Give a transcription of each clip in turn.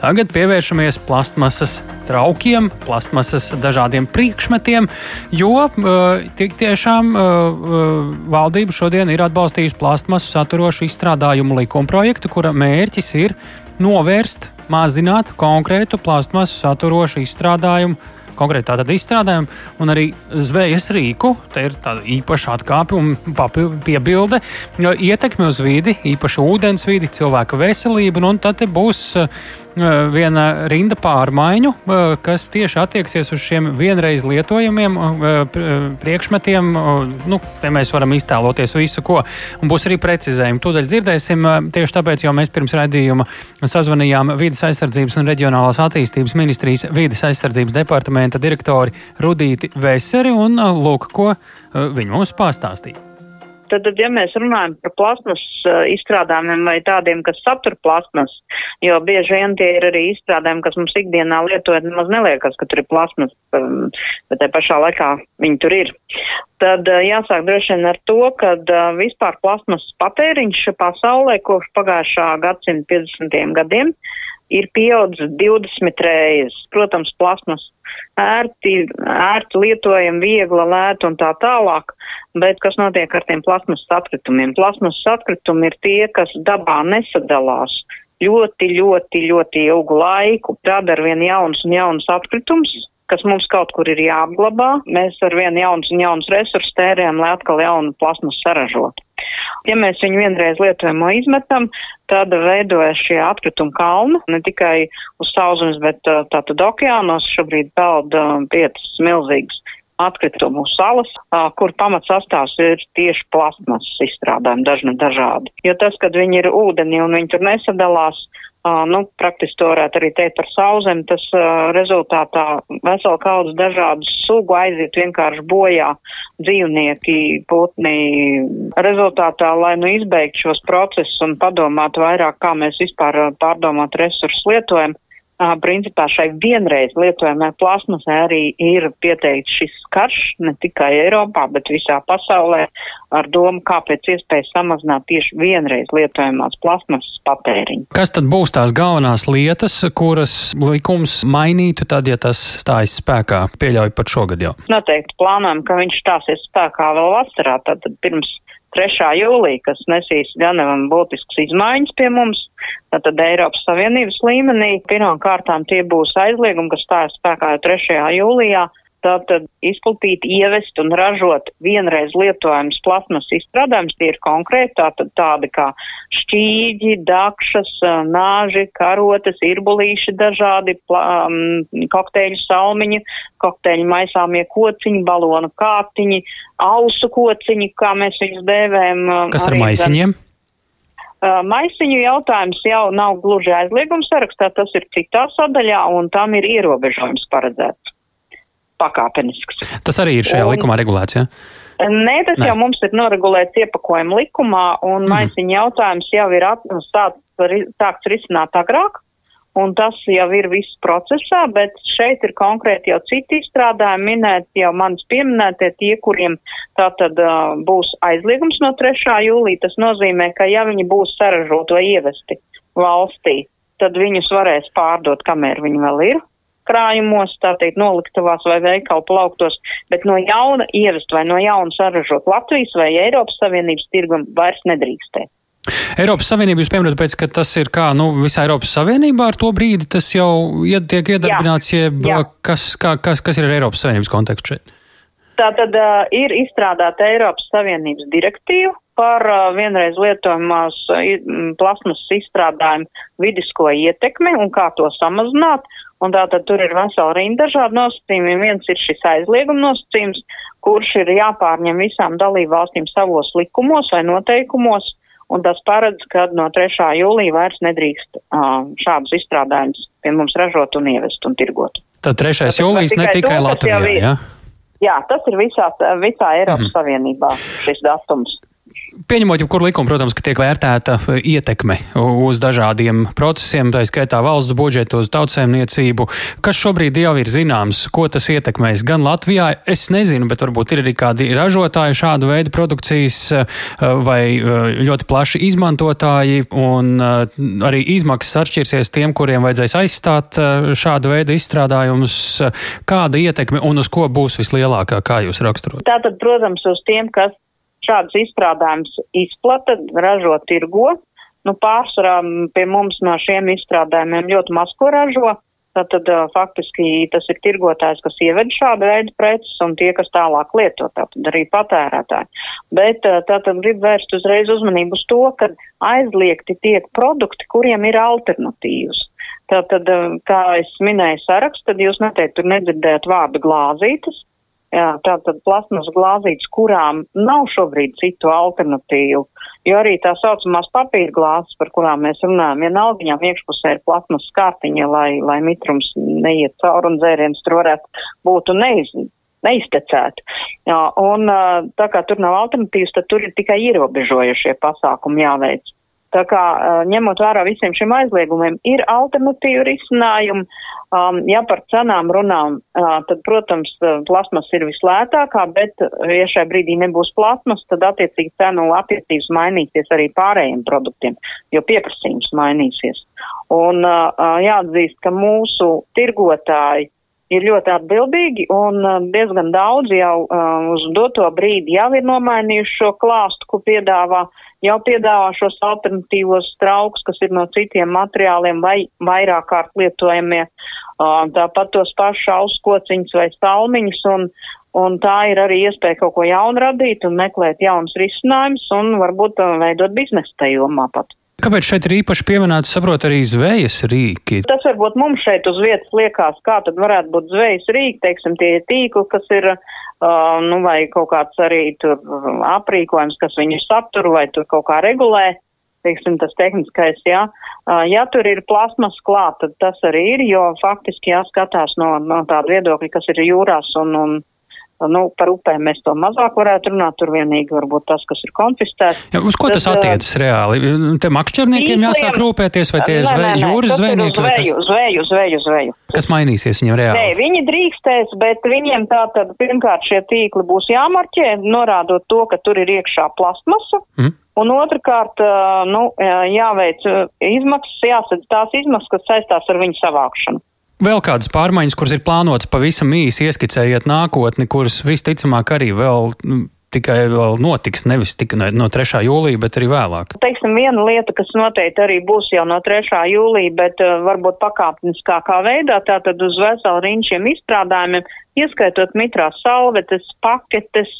Tagad pievēršamies plastmasas traukiem, plastmasas dažādiem priekšmetiem, jo tik tiešām valdība šodien ir atbalstījusi plastmasu saturošu izstrādājumu likumprojektu, kura mērķis ir novērst, mazināt konkrētu plastmasu saturošu izstrādājumu konkrēti tātad izstrādājumu, un arī zvejas rīku. Te ir tāda īpaša atkāpe un piebilde. Ietekme uz vidi, īpaši ūdens vidi, cilvēka veselību, un tad būs viena rinda pārmaiņu, kas tieši attieksies uz šiem vienreiz lietojamiem priekšmetiem. Nu, te mēs varam iztēloties visu, ko. Un būs arī precizējumi. Tūdaļ dzirdēsim, tieši tāpēc jau mēs pirms redzījuma sazvanījām Vides aizsardzības un reģionālās attīstības ministrijas Vides aizsardzības departamenta direktori Rudīti Veseri un lūk, ko viņi mums pastāstīja. Tad, tad, ja mēs runājam par plasmas uh, izstrādājumiem vai tādiem, kas satur plasmas, jo bieži vien tie ir arī izstrādājumi, kas mums ikdienā lietojot, nemaz neliekas, ka tur ir plasmas, um, bet tajā pašā laikā viņi tur ir. Tad uh, jāsāk droši vien ar to, ka uh, vispār plasmas patēriņš pasaulē kopš pagājušā gadsimta 50. gadiem ir pieaudzis 20 reizes. Protams, plasmas ērti, ērti lietojama, viegla, lēta un tā tālāk. Bet kas notiek ar tiem plasmas atkritumiem? Plasmas atkritumi ir tie, kas dabā nesadalās ļoti, ļoti, ļoti ilgu laiku. Rada ar vien jaunus un jaunus atkritumus, kas mums kaut kur ir jāapglabā. Mēs ar vien jaunus un jaunus resursus tērējam, lai atkal jaunu plasmas saražotu. Ja mēs viņu vienreiz lietojamo izmetam, tad veidojas šie atkrituma kalni ne tikai uz sauszemes, bet tātad okeānos šobrīd peld piecas milzīgas atkritumu salas, kur pamatsastāvs ir tieši plasmasas izstrādājumi, dažni dažādi. Jo tas, kad viņi ir ūdenī un viņi tur nesadalās, nu, praktiski to varētu arī teikt par sauzemi. Tas uh, rezultātā vesela kaudzes dažādu sugu aiziet vienkārši bojā dzīvnieki, putni. Rezultātā, lai nu izbeigtu šos procesus un padomātu vairāk, kā mēs vispār pārdomāt resursus lietojam, principā šai vienreiz lietojamai plasmasai arī ir pieteikts šis karš ne tikai Eiropā, bet visā pasaulē ar domu, kā pēc iespējas samazināt tieši vienreiz lietojamās plasmasas patēriņu. Kas tad būs tās galvenās lietas, kuras likums mainītu tad, ja tas stājas spēkā? Pieļauju pat šogad jau. Noteikti plānojam, ka viņš stāsies spēkā vēl vasarā, tad pirms 3. jūlija, kas nesīs gan būtisks izmaiņas pie mums, tad Eiropas Savienības līmenī. Pirmkārtām tie būs aizliegumi, kas stājas spēkā jau 3. jūlijā Tātad izplatīt, ievest un ražot vienreiz lietojamas plasmas izstrādājumus, tie ir konkrēti tātad tādi kā šķīģi, dakšas, nāži, karotes, irbulīši dažādi, um, kokteļu salmiņi, kokteļu maisāmie kociņi, balonu kātiņi, ausu kociņi, kā mēs viņus dēvējam. Kas ar maisiņiem? Gan, maisiņu jautājums jau nav gluži aizliegums sarakstā, tas ir citā sadaļā, un tam ir ierobežojums paredzēts pakāpenisks. Tas arī ir šajā un, likumā regulēts? Ja? Nē, tas Nē. jau mums ir noregulēts iepakojuma likumā, un mm. maisiņa jautājums jau ir sākts risināt agrāk. Un tas jau ir viss procesā, bet šeit ir konkrēti jau citi izstrādājumi minēti, jau manis pieminētie tie, kuriem tā tad uh, būs aizliegums no 3. jūlija. Tas nozīmē, ka ja viņi būs saražoti vai ievesti valstī, tad viņus varēs pārdot, kamēr viņi vēl ir krājumos, tā teikt, noliktavās vai veikalu plauktos, bet no jauna ievest vai no jauna saražot Latvijas vai Eiropas Savienības tirgumu vairs nedrīkstē. Eiropas Savienība, jūs pieminat, pēc, ka tas ir kā, nu, visā Eiropas Savienībā ar to brīdi tas jau ied, tiek iedarbināts, jeb kas, kā, kas, kas ir ar Eiropas Savienības kontekstu šeit? Tā tad uh, ir izstrādāta Eiropas Savienības direktīva par vienreiz lietojamās plasmas izstrādājumu vidisko ietekmi un kā to samazināt. Un tātad tur ir vesela rinda dažādu nosacījumu. Viens ir šis aizlieguma nosacījums, kurš ir jāpārņem visām dalību valstīm savos likumos vai noteikumos, un tas paredz, ka no 3. jūlija vairs nedrīkst uh, šādus izstrādājumus pie mums ražot un ievest un tirgot. Tad 3. Tātad, jūlijas ne tikai to, Latvijā, jā? Jā, tas ir visā, visā Eiropas mm. Savienībā šis datums. Pieņemot jebkuru likumu, protams, ka tiek vērtēta ietekme uz dažādiem procesiem, tā skaitā valsts budžetu, uz tautsēmniecību. Kas šobrīd jau ir zināms, ko tas ietekmēs gan Latvijā? Es nezinu, bet varbūt ir arī kādi ražotāji šādu veidu produkcijas vai ļoti plaši izmantotāji, un arī izmaksas atšķirsies tiem, kuriem vajadzēs aizstāt šādu veidu izstrādājumus. Kāda ietekme un uz ko būs vislielākā, kā jūs raksturot? Tātad, protams, uz tiem, kas šādus izstrādājumus izplata, ražo, tirgo. Nu, pārsvarā pie mums no šiem izstrādājumiem ļoti maz ko ražo. Tātad faktiski tas ir tirgotājs, kas ieved šādu veidu preces un tie, kas tālāk lieto, tātad arī patērētāji. Bet tātad grib vērst uzreiz uzmanību uz to, ka aizliegti tiek produkti, kuriem ir alternatīvas. Tātad, kā es minēju sarakstu, tad jūs noteikti tur nedzirdējat vārdu glāzītes, Jā, tātad plasmas glāzītes, kurām nav šobrīd citu alternatīvu, jo arī tā saucamās papīra glāzes, par kurām mēs runājam, vienalga viņām iekšpusē ir plasmas skārtiņa, lai, lai mitrums neiet cauri un dzēriens tur varētu būt un neiz, neiztecēt. Jā, un tā kā tur nav alternatīvas, tad tur ir tikai ierobežojušie pasākumi jāveic. Tā kā ņemot vērā visiem šiem aizliegumiem, ir alternatīva risinājuma. Um, ja par cenām runām, uh, tad, protams, plasmas ir vislētākā, bet, ja šajā brīdī nebūs plasmas, tad attiecīgi cenu attiecības mainīsies arī pārējiem produktiem, jo pieprasījums mainīsies. Un uh, jāatzīst, ka mūsu tirgotāji ir ļoti atbildīgi un diezgan daudz jau uh, uz doto brīdi jau ir nomainījuši šo klāstu, ko piedāvā uh, jau piedāvā šos alternatīvos traukus, kas ir no citiem materiāliem vai vairāk kārt lietojamie. Tāpat tos pašus auskociņus vai salmiņus. Un, un tā ir arī iespēja kaut ko jaunu radīt un meklēt jaunus risinājumus un varbūt veidot biznesu tajā jomā pat. Kāpēc šeit ir īpaši pieminēts, saprot, arī zvejas rīki? Tas varbūt mums šeit uz vietas liekas, kā tad varētu būt zvejas rīki, teiksim, tie tīkli, kas ir uh, nu, vai kaut kāds arī aprīkojums, kas viņu satur vai tur kaut kā regulē. Teiksim, tas tehniskais, jā. Uh, ja tur ir plasmas klāt, tad tas arī ir, jo faktiski jāskatās no, no tāda viedokļa, kas ir jūrās un, un Nu, par upēm mēs to mazāk varētu runāt, tur vienīgi varbūt tas, kas ir konfiscēts. Ja, uz ko tas Tad, attiecas reāli? Te makšķerniekiem jāsāk rūpēties, vai tie ir zve, jūras zvejnieki? Zveju, zveju, zveju, zveju. Kas mainīsies viņam reāli? Nē, viņi drīkstēs, bet viņiem tā tad pirmkārt šie tīkli būs jāmarķē, norādot to, ka tur ir iekšā plasmasa. Mm. Un otrkārt, nu, jāveic izmaksas, jāsadz tās izmaksas, kas saistās ar viņu savākšanu. Vēl kādas pārmaiņas, kuras ir plānotas pavisam īsi ieskicējiet nākotni, kuras visticamāk arī vēl nu, tikai vēl notiks, nevis tikai no 3. jūlija, bet arī vēlāk? Teiksim, viena lieta, kas noteikti arī būs jau no 3. jūlija, bet uh, varbūt pakāpeniskākā veidā, tātad uz veselu riņķiem izstrādājumiem, ieskaitot mitrās salvetes, paketes,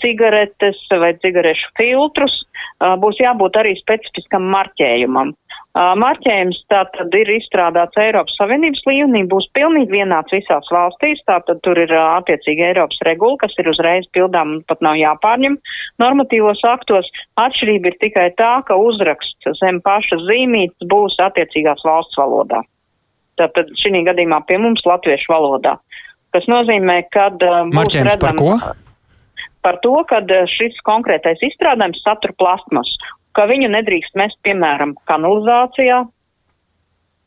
cigaretes vai cigarešu filtrus, uh, būs jābūt arī specifiskam marķējumam. Marķējums tātad ir izstrādāts Eiropas Savienības līmenī, būs pilnīgi vienāds visās valstīs, tātad tur ir attiecīgi Eiropas regula, kas ir uzreiz pildām un pat nav jāpārņem normatīvos aktos. Atšķirība ir tikai tā, ka uzraksts zem paša zīmītes būs attiecīgās valsts valodā. Tātad šī gadījumā pie mums latviešu valodā. Tas nozīmē, ka. Marķējums redzam, par ko? Par to, ka šis konkrētais izstrādājums satur plasmasu ka viņu nedrīkst mest, piemēram, kanalizācijā,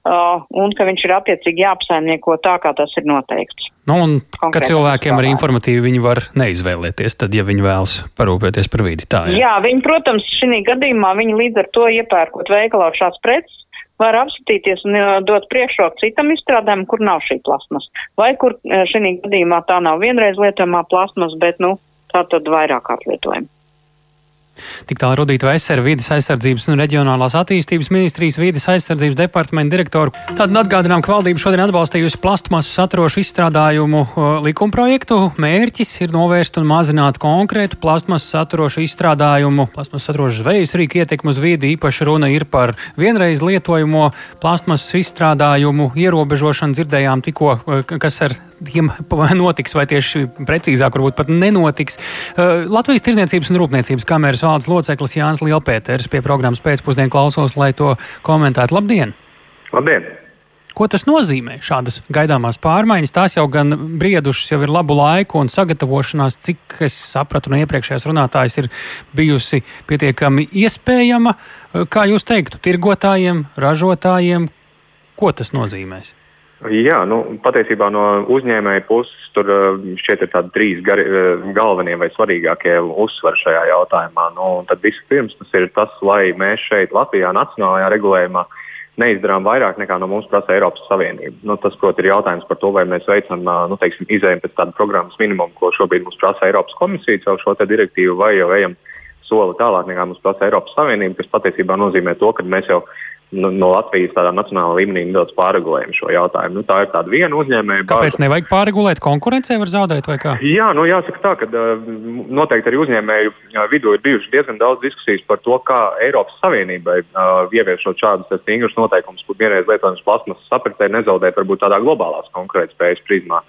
uh, un ka viņš ir attiecīgi jāapsaimnieko tā, kā tas ir noteikts. Nu, un ka cilvēkiem arī informatīvi viņi var neizvēlēties, tad, ja viņi vēlas parūpēties par vidi. Tā, jā. jā, viņi, protams, šī gadījumā viņi līdz ar to iepērkot veikalā šās preces. Var apskatīties un dot priekšroku citam izstrādājumam, kur nav šī plasmas. Vai kur šī gadījumā tā nav vienreiz lietojamā plasmas, bet nu, tā tad vairāk kārt lietojama. Tik tālu Rudīta Vesera, vidas aizsardzības un reģionālās attīstības ministrijas vidas aizsardzības departamenta direktoru. Tad atgādinām, ka valdība šodien atbalstījusi plastmasu saturošu izstrādājumu likumprojektu. Mērķis ir novērst un mazināt konkrētu plastmasu saturošu izstrādājumu, plastmasu saturošu zvejas rīku ietekmu uz vidi. Īpaši runa ir par vienreiz lietojamo plastmasu izstrādājumu ierobežošanu. Dzirdējām tikko, kas ar tiem notiks, vai tieši precīzāk, varbūt pat nenotiks. Latvijas Tirniecības un Rūpniecības kameras valdes loceklis Jānis Lielpēters pie programmas pēcpusdienu klausos, lai to komentētu. Labdien! Labdien! Ko tas nozīmē? Šādas gaidāmās pārmaiņas, tās jau gan briedušas, jau ir labu laiku un sagatavošanās, cik es sapratu no iepriekšējās runātājas, ir bijusi pietiekami iespējama. Kā jūs teiktu, tirgotājiem, ražotājiem, ko tas nozīmēs? Jā, nu, patiesībā no uzņēmēja puses tur šķiet ir tādi trīs gari, galvenie vai svarīgākie uzsvari šajā jautājumā. Nu, tad vispirms tas ir tas, lai mēs šeit Latvijā nacionālajā regulējumā neizdarām vairāk nekā no mums prasa Eiropas Savienība. Nu, tas, protams, ir jautājums par to, vai mēs veicam nu, teiksim, izējām pēc tāda programmas minimumu, ko šobrīd mums prasa Eiropas komisija caur šo direktīvu, vai jau ejam soli tālāk nekā mums prasa Eiropas Savienība, kas patiesībā nozīmē to, ka mēs jau no, no Latvijas tādā nacionālā līmenī nedaudz pārregulējam šo jautājumu. Nu, tā ir tāda viena uzņēmēja. Kāpēc bāze. nevajag pārregulēt? Konkurencē var zaudēt vai kā? Jā, nu jāsaka tā, ka noteikti arī uzņēmēju vidū ir bijušas diezgan daudz diskusijas par to, kā Eiropas Savienībai uh, ieviešot šādus stingrus noteikumus, kur vienreiz lietojams plasmasas apritē nezaudēt varbūt tādā globālās konkurētspējas prizmā.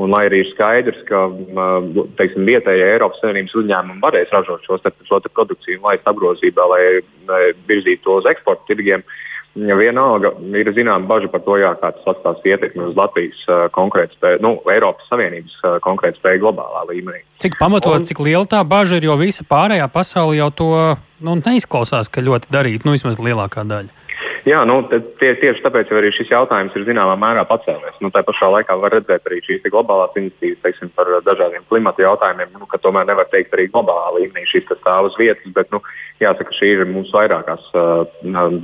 Un, lai arī ir skaidrs, ka teiksim, vietējie Eiropas Savienības uzņēmumi varēs ražot šo, šo produkciju un laist apgrozībā, lai, virzītu to uz eksporta tirgiem, vienalga ir zināma bažas par to, jā, kā tas atstās ietekmi uz Latvijas konkurētspēju, nu, Eiropas Savienības konkurētspēju globālā līmenī. Cik pamatot, un, cik liela tā bažas ir, jo visa pārējā pasaule jau to nu, neizklausās, ka ļoti darīt, nu, vismaz lielākā daļa. Jā, nu, tie, tieši tāpēc arī šis jautājums ir zināmā mērā pacēlies. Nu, tā pašā laikā var redzēt arī šīs globālās iniciatīvas teiksim, par dažādiem klimata jautājumiem, nu, ka tomēr nevar teikt arī globālā līmenī šis stāv uz vietas, bet nu, jāsaka, šī ir mūsu vairākās uh,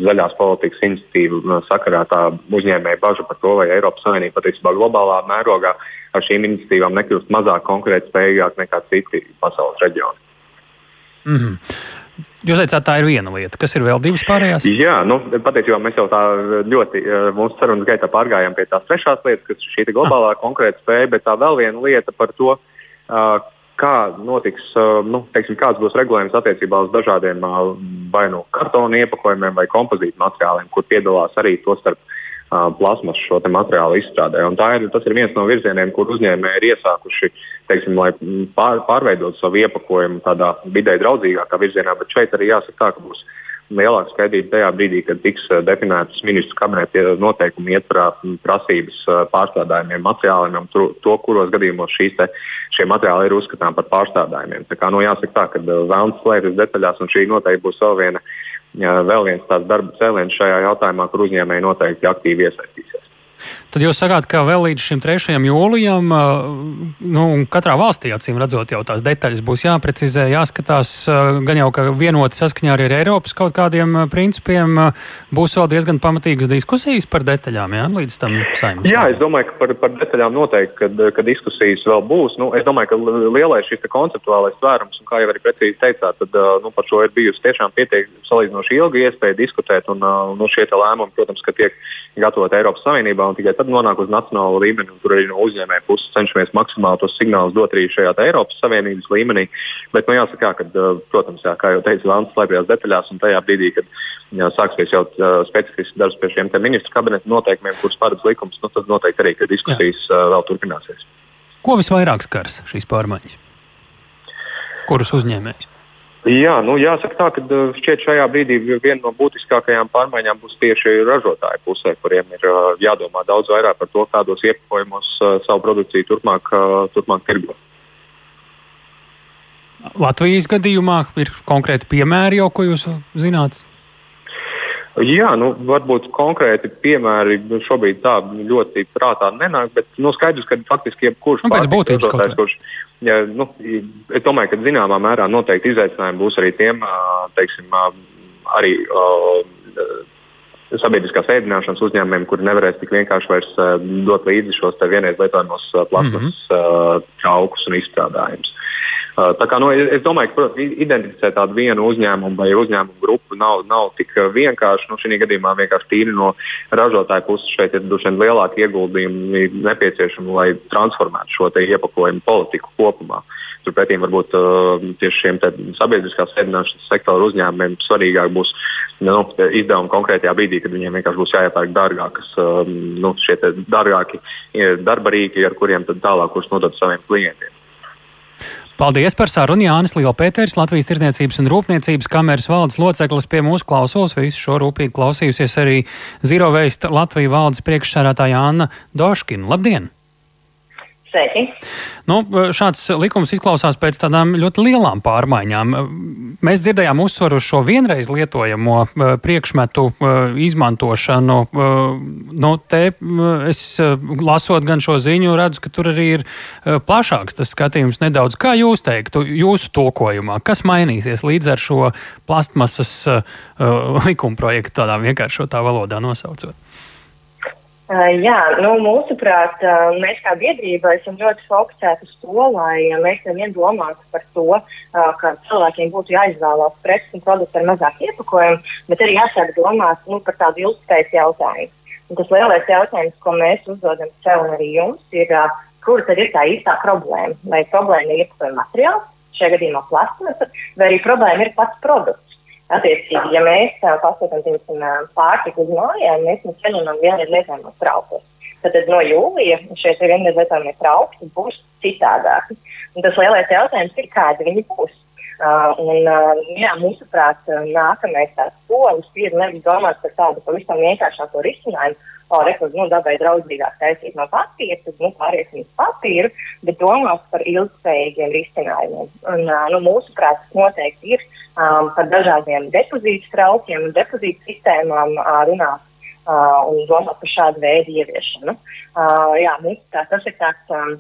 zaļās politikas iniciatīva sakarā tā uzņēmēja baža par to, vai Eiropas Savienība patiesībā globālā mērogā ar šīm iniciatīvām nekļūst mazāk konkurētspējīgāk nekā citi pasaules reģioni. Mm -hmm. Jūs teicāt, tā ir viena lieta. Kas ir vēl divas pārējās? Jā, nu, patiesībā mēs jau tā ļoti eh, mūsu sarunas gaitā pārgājām pie tās trešās lietas, kas ir šī globālā ah. konkurēta spēja, bet tā vēl viena lieta par to, uh, kā notiks, uh, nu, teiksim, kāds būs regulējums attiecībā uz dažādiem vai nu kartona iepakojumiem vai kompozītu materiāliem, kur piedalās arī to starp plasmas šo materiālu izstrādē. Un ir, tas ir viens no virzieniem, kur uzņēmēji ir iesākuši, teiksim, lai pār, pārveidot savu iepakojumu tādā vidē draudzīgākā virzienā, bet šeit arī jāsaka tā, ka būs lielāka skaidrība tajā brīdī, kad tiks definētas ministru kabineta noteikumi ietvarā prasības pārstrādājumiem materiāliem to, kuros gadījumos šīs te, šie materiāli ir uzskatām par pārstrādājumiem. Tā kā nu, jāsaka tā, ka vēlams slēpjas detaļās un šī noteikti būs vēl viena vēl viens tāds darba cēliens šajā jautājumā, kur uzņēmēji noteikti aktīvi iesaistīsies. Tad jūs sakāt, ka vēl līdz šim 3. jūlijam, nu, katrā valstī acīm redzot, jau tās detaļas būs jāprecizē, jāskatās. Gan jau, ka vienoti saskaņā arī ar Eiropas kaut kādiem principiem būs vēl diezgan pamatīgas diskusijas par detaļām, jā, līdz tam saimnes. Jā, es domāju, ka par, par detaļām noteikti, kad, kad diskusijas vēl būs. Nu, es domāju, ka lielais šis konceptuālais tvērums, un kā jau arī precīzi teicāt, tad nu, par šo ir bijusi tiešām pietiekami salīdzinoši ilga iespēja diskutēt, un nu, šie lēmumi, protams, ka tiek gatavoti Eiropas Savienībā un tikai tad nonāk uz nacionālo līmeni, un tur arī no uzņēmēja puses cenšamies maksimāli tos signālus dot arī šajā Eiropas Savienības līmenī. Bet, nu, jāsaka, ka, protams, jā, kā jau teicu, Lāns slēpjas detaļās, un tajā brīdī, kad jā, sāksies jau uh, specifisks darbs pie šiem ministru kabineta noteikumiem, kurus paredz likums, nu, tad noteikti arī diskusijas uh, vēl turpināsies. Ko visvairāk skars šīs pārmaiņas? Kurus uzņēmējus? Jā, nu, jāsaka tā, ka uh, šķiet šajā brīdī viena no būtiskākajām pārmaiņām būs tieši ražotāju pusē, kuriem ir uh, jādomā daudz vairāk par to, kādos iepakojumos uh, savu produkciju turpmāk, turpmāk tirgot. Latvijas gadījumā ir konkrēti piemēri jau, ko jūs zināt? Jā, nu, varbūt konkrēti piemēri šobrīd tā ļoti prātā nenāk, bet nu, skaidrs, ka faktiski jebkurš nu, pārtiks kurš ja, nu, es domāju, ka zināmā mērā noteikti izaicinājumi būs arī tiem, teiksim, arī sabiedriskās ēdināšanas uzņēmumiem, kuri nevarēs tik vienkārši vairs dot līdzi šos vienreiz lietojamos plasmas mm -hmm. traukus un izstrādājumus. Tā kā, nu, es domāju, ka identificēt tādu vienu uzņēmumu vai uzņēmumu grupu nav, nav tik vienkārši. Nu, šī gadījumā vienkārši tīri no ražotāja puses šeit ir duši lielāki ieguldījumi nepieciešami, lai transformētu šo iepakojumu politiku kopumā. Turpretī varbūt uh, tieši šiem sabiedriskās ēdināšanas sektora uzņēmumiem svarīgāk būs nu, izdevumi konkrētajā brīdī, kad viņiem vienkārši būs jāiepērk dārgākas, uh, nu, šie dārgāki darba rīki, ar kuriem tālāk kurus nodot saviem klientiem. Paldies par sarunu Jānis Lielpēters, Latvijas Tirniecības un Rūpniecības kameras valdes loceklis pie mūsu klausos. Visu šo rūpīgi klausījusies arī Zero Waste Latvijas valdes priekšsārātāja Anna Doškina. Labdien! Sveiki! Nu, šāds likums izklausās pēc tādām ļoti lielām pārmaiņām. Mēs dzirdējām uzsvaru uz šo vienreiz lietojamo eh, priekšmetu eh, izmantošanu. Eh, nu, te es lasot gan šo ziņu, redzu, ka tur arī ir plašāks tas skatījums nedaudz. Kā jūs teiktu, jūsu tulkojumā, kas mainīsies līdz ar šo plastmasas likuma projektu tādā vienkāršotā valodā nosaucot? Jā, nu, mūsuprāt, mēs kā biedrība esam ļoti fokusēti uz to, lai mēs nevien domātu par to, ka cilvēkiem būtu jāizvēlās preces un produkti ar mazāk iepakojumu, bet arī jāsāk domāt nu, par tādu ilgspējas jautājumu. Un tas lielais jautājums, ko mēs uzdodam sev un arī jums, ir, kur tad ir tā īstā problēma? Vai problēma ir iepakojuma materiāls, šajā gadījumā plasmasa, vai arī problēma ir pats produkts? Attiecīgi, ja mēs pasūtām pārtiku uz mājām, mēs viņus saņemam vienreiz lietojamos traukus. Tad no jūlija šie vienreiz lietojamie trauki būs citādāki. Un tas lielais jautājums ir, kādi viņi būs. Uh, un, uh, jā, mūsuprāt, nākamais tāds solis ir nevis domāt par tādu pavisam vienkāršāko risinājumu, o, rekur, nu, dabai draudzīgāk taisīt no papīra, tad nu, pāriesim uz papīru, bet domāt par ilgspējīgiem risinājumiem. Un, uh, nu, mūsuprāt, tas noteikti ir um, par dažādiem depozītu traukiem un depozītu sistēmām uh, runāt uh, un domāt par šādu veidu ieviešanu. Uh, jā, mums tā, tas ir tāds um,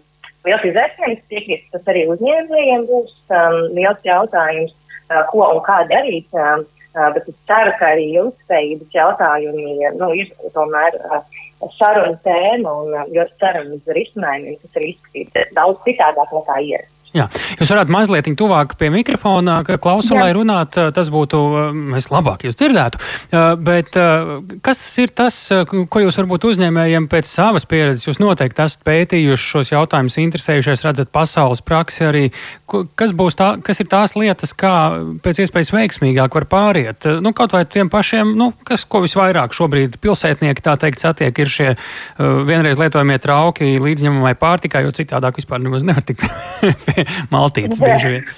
liels izaicinājums, piekrītu, tas arī uzņēmējiem būs um, liels jautājums, uh, ko un kā darīt. Uh, uh, bet es ceru, ka arī ilgspējības jautājumi nu, ir tomēr. Uh, sarunu tēma un ļoti ceram uz risinājumiem, kas ir izskatīti daudz citādāk nekā ierasts. Jā. Jūs varētu mazliet tuvāk pie mikrofona, klausulē runāt, tas būtu, mēs labāk jūs dzirdētu. Bet kas ir tas, ko jūs varbūt uzņēmējiem pēc savas pieredzes, jūs noteikti esat pētījuši šos jautājumus, interesējušies, redzat pasaules praksi arī, kas, tā, kas ir tās lietas, kā pēc iespējas veiksmīgāk var pāriet? Nu, kaut vai tiem pašiem, nu, kas, ko visvairāk šobrīd pilsētnieki, tā teikt, satiek, ir šie vienreiz lietojamie trauki līdzņemamai pārtikai, jo citādāk vispār nemaz nevar tikt maltītes bieži vien.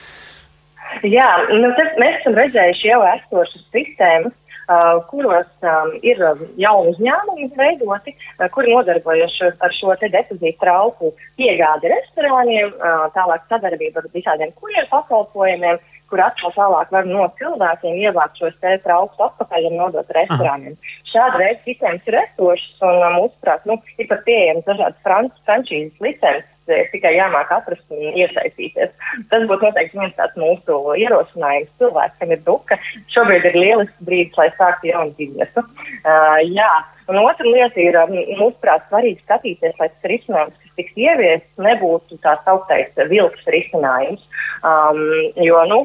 Jā, nu, tas, mēs esam redzējuši jau esošas sistēmas, uh, kuros um, ir jauni uzņēmumi veidoti, uh, kuri nodarbojas ar šo depozītu trauku piegādi restorāniem, uh, tālāk sadarbību ar visādiem kurjeru pakalpojumiem, kur atkal tālāk var no cilvēkiem ievākt šos traukus atpakaļ un nodot restorāniem. Šāda veida sistēmas ir esošas un, mūsuprāt, nu, ir pat pieejamas dažādas frančīzes licences ir tikai jāmāk atrast un iesaistīties. Tas būtu noteikti viens tāds mūsu ierosinājums cilvēkam ir duka. Šobrīd ir lielisks brīdis, lai sāktu jaunu biznesu. Uh, jā. Un otra lieta ir, mūsuprāt, svarīgi skatīties, lai tas risinājums, kas tiks ieviests, nebūtu tā sauktais vilks risinājums. Um, jo, nu,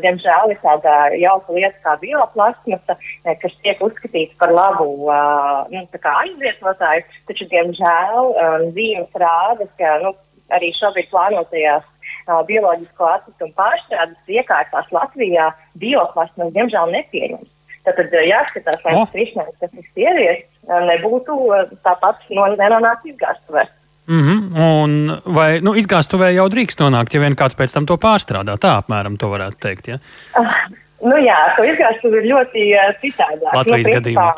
diemžēl, ir tāda jauka lieta kā bioplasmasa, kas tiek uzskatīta par labu uh, nu, aizvietotāju, taču, diemžēl, um, zīmes rāda, ka nu, arī šobrīd plānotajās uh, bioloģisko atkritumu pārstrādes iekārtās Latvijā bioplasmas diemžēl nepieņems. Tad jāskatās, lai tas risinājums, kas tiks ieviests, nebūtu tāpat no, nenonākt izgāstuvē. Mm -hmm. Un vai nu, izgāstuvē jau drīkst nonākt, ja vien kāds pēc tam to pārstrādā? Tā apmēram to varētu teikt. Ja? Uh, nu jā, to izgāstuve ir ļoti uh, citādāk. Latvijas nu, gadījumā.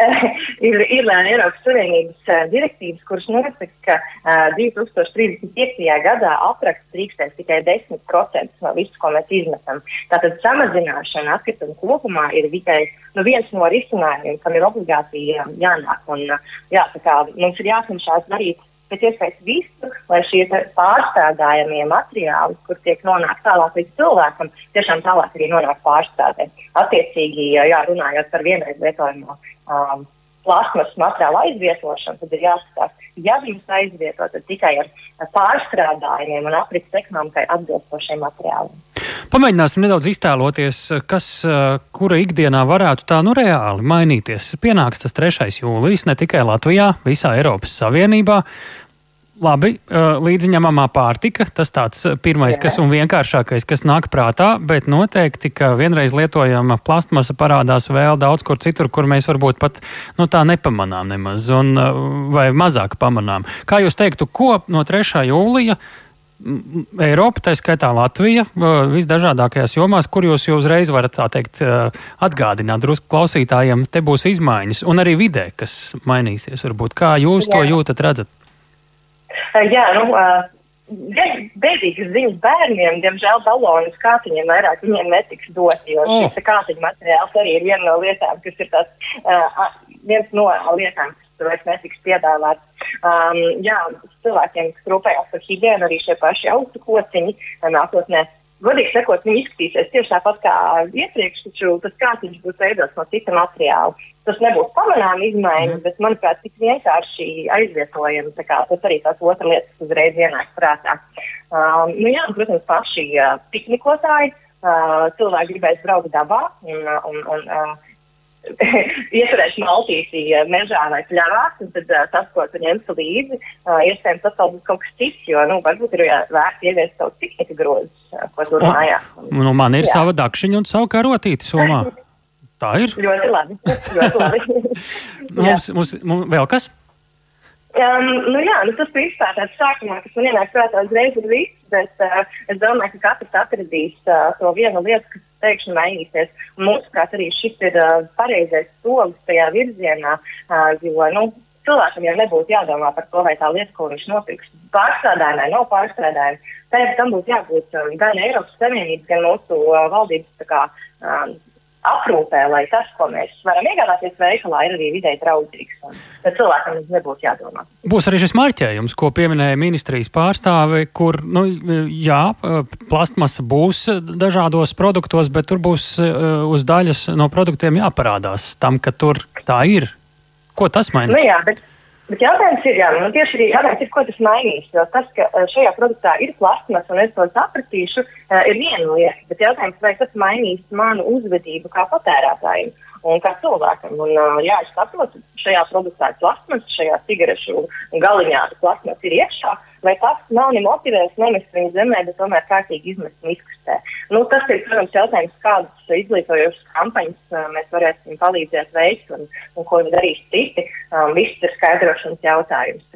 ir, ir Eiropas Savienības direktīvas, kuras nosaka, ka uh, 2035. gadā apraksts drīkstēs tikai 10% no visu, ko mēs izmetam. Tātad samazināšana atkritumu kopumā ir tikai nu, viens no risinājumiem, kam ir obligāti jā, jānāk. Un, jā, kā, mums ir jācenšas darīt pēc iespējas visu, lai šie pārstrādājamie materiāli, kur tiek nonākti tālāk līdz cilvēkam, tiešām tālāk arī nonāk pārstrādē. Attiecīgi, jā, runājot par vienreiz lietojamo um, plasmas materiālu aizvietošanu, tad ir jāskatās, ja viņus aizvieto, tad tikai ar pārstrādājumiem un aprits ekonomikai atbilstošiem materiāliem. Pamēģināsim nedaudz iztēloties, kas kura ikdienā varētu tā nu reāli mainīties. Pienāks tas 3. jūlijas ne tikai Latvijā, visā Eiropas Savienībā. Labi, līdziņamamā pārtika, tas tāds pirmais, Jā. kas un vienkāršākais, kas nāk prātā, bet noteikti, ka vienreiz lietojama plastmasa parādās vēl daudz kur citur, kur mēs varbūt pat nu, tā nepamanām nemaz, un, vai mazāk pamanām. Kā jūs teiktu, ko no 3. jūlija Eiropa, tā skaitā Latvija, visdažādākajās jomās, kur jūs jau uzreiz varat teikt atgādināt drusku klausītājiem, te būs izmaiņas, un arī vidē, kas mainīsies. Varbūt kā jūs Jā. to jūtat, redzat? Jā, nu, Bēdīgas ziņas bērniem, diemžēl, balonus kātiņiem vairāk viņiem netiks dot, jo oh. šis kātiņu materiāls arī ir viena no lietām, kas ir tās, uh, viens no lietām, kas tur vairs netiks piedāvāts. Um, jā, cilvēkiem, kas rūpējās par higiēnu, arī šie paši austu kociņi nākotnē Godīgi sakot, viņi izskatīsies tieši tāpat kā iepriekš, taču tas kāds būs veidots no cita materiāla. Tas nebūs pamanāms izmaiņas, mm. bet, manuprāt, tik vienkārši aizvietojami. Tas arī tās otra lieta, kas uzreiz ienāk prātā. Um, nu, jā, protams, paši uh, piknikotāji, uh, cilvēki gribēs braukt dabā un, un, un uh, ieturēšu maltīti mežā vai pļavā, tad uh, tas, ko tu ņemsi līdzi, uh, iespējams, tas būs kaut kas cits, jo, nu, varbūt ir vērts ieviest savu piknika grozus, uh, ko tur mājās. Nu, man ir Jā. sava dakšiņa un savu karotīti somā. Tā ir. ļoti labi. Ļoti labi. mums, mums, mums vēl kas? Um, nu jā, nu tas principā tāds sākumā, kas man ienāk prātā uzreiz ir viss, bet uh, es domāju, ka katrs atradīs uh, to vienu lietu, kas pēkšņi mainīsies. Mūsuprāt, arī šis ir uh, pareizais solis tajā virzienā, uh, jo nu, cilvēkam jau nebūtu jādomā par to, vai tā lieta, ko viņš nopirks, pārstrādājumā, nav pārstrādājuma. Tam būtu jābūt gan Eiropas Savienības, gan mūsu valdības kā, aprūpē, lai tas, ko mēs varam iegādāties veikalā, ir arī vidē draudzīgs. Tad cilvēkam tas nebūtu jādomā. Būs arī šis marķējums, ko pieminēja ministrijas pārstāve, kur, nu, jā, plastmasa būs dažādos produktos, bet tur būs uh, uz daļas no produktiem jāparādās tam, ka tur tā ir. Ko tas maina? Nu, jā, bet Bet jautājums ir, jā, nu, tieši arī jautājums ir, ko tas mainīs. Jo tas, ka eh, šajā produktā ir plasmas un es to sapratīšu, eh, ir viena lieta. Bet jautājums, vai tas mainīs manu uzvedību kā patērētājiem un kā cilvēkam. Un, eh, jā, es saprotu, šajā produktā ir plasmas, šajā cigarešu galiņā plasmas ir iekšā vai tas mani motivēs nemest viņu zemē, bet tomēr kārtīgi izmest miskastē. Nu, tas ir, protams, jautājums, kādas izglītojošas kampaņas uh, mēs varēsim palīdzēt veikt un, un ko darīs citi. Um, viss ir skaidrošanas jautājums.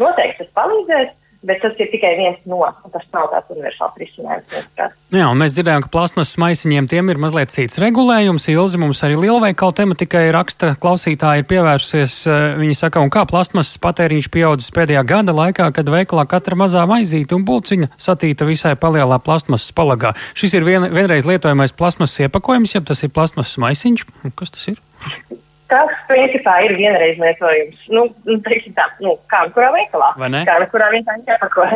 Noteikti tas palīdzēs. Bet tas ir tikai viens no, tas nav tāds universāls risinājums. Nu jā, mēs dzirdējām, ka plasmasas maisiņiem tiem ir mazliet cits regulējums. Ilzi mums arī lielveikalu tematikai raksta klausītāji ir pievērsusies. Eh, viņi saka, un kā plasmasas patēriņš pieaudzis pēdējā gada laikā, kad veikalā katra mazā maizīte un bulciņa satīta visai palielā plasmasas palagā. Šis ir vien, vienreiz lietojamais plasmasas iepakojums, ja tas ir plasmasas maisiņš. Kas tas ir? Tas, principā, ir vienreiz lietojums. Nu, nu teiksim tā, nu, kā nu kurā veikalā. Kā nu kurā viņš iepako.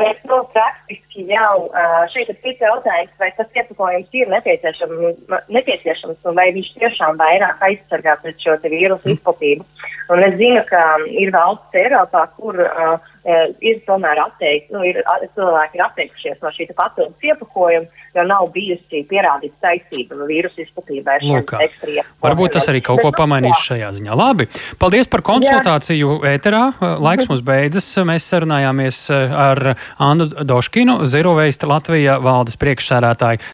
Bet, nu, praktiski jau šeit ir cits jautājums, vai tas iepakojums ir nepieciešams, nepieciešams un vai viņš tiešām vairāk aizsargā pret šo vīrusu mm. izplatību. Un es zinu, ka ir valsts Eiropā, kur uh, ir tomēr atteikti, nu, ir, cilvēki ir atteikušies no šī papildus iepakojuma, jo nav bijusi pierādīta saistība vīrusu izplatībai ar šiem ekstrēmiem. Varbūt tas arī kaut ko pamanīs šajā ziņā. Labi, paldies par konsultāciju Jā. ēterā. Laiks mums beidzas. Mēs sarunājāmies ar Annu Doškinu, Zero Waste Latvija valdes priekšsērētāju.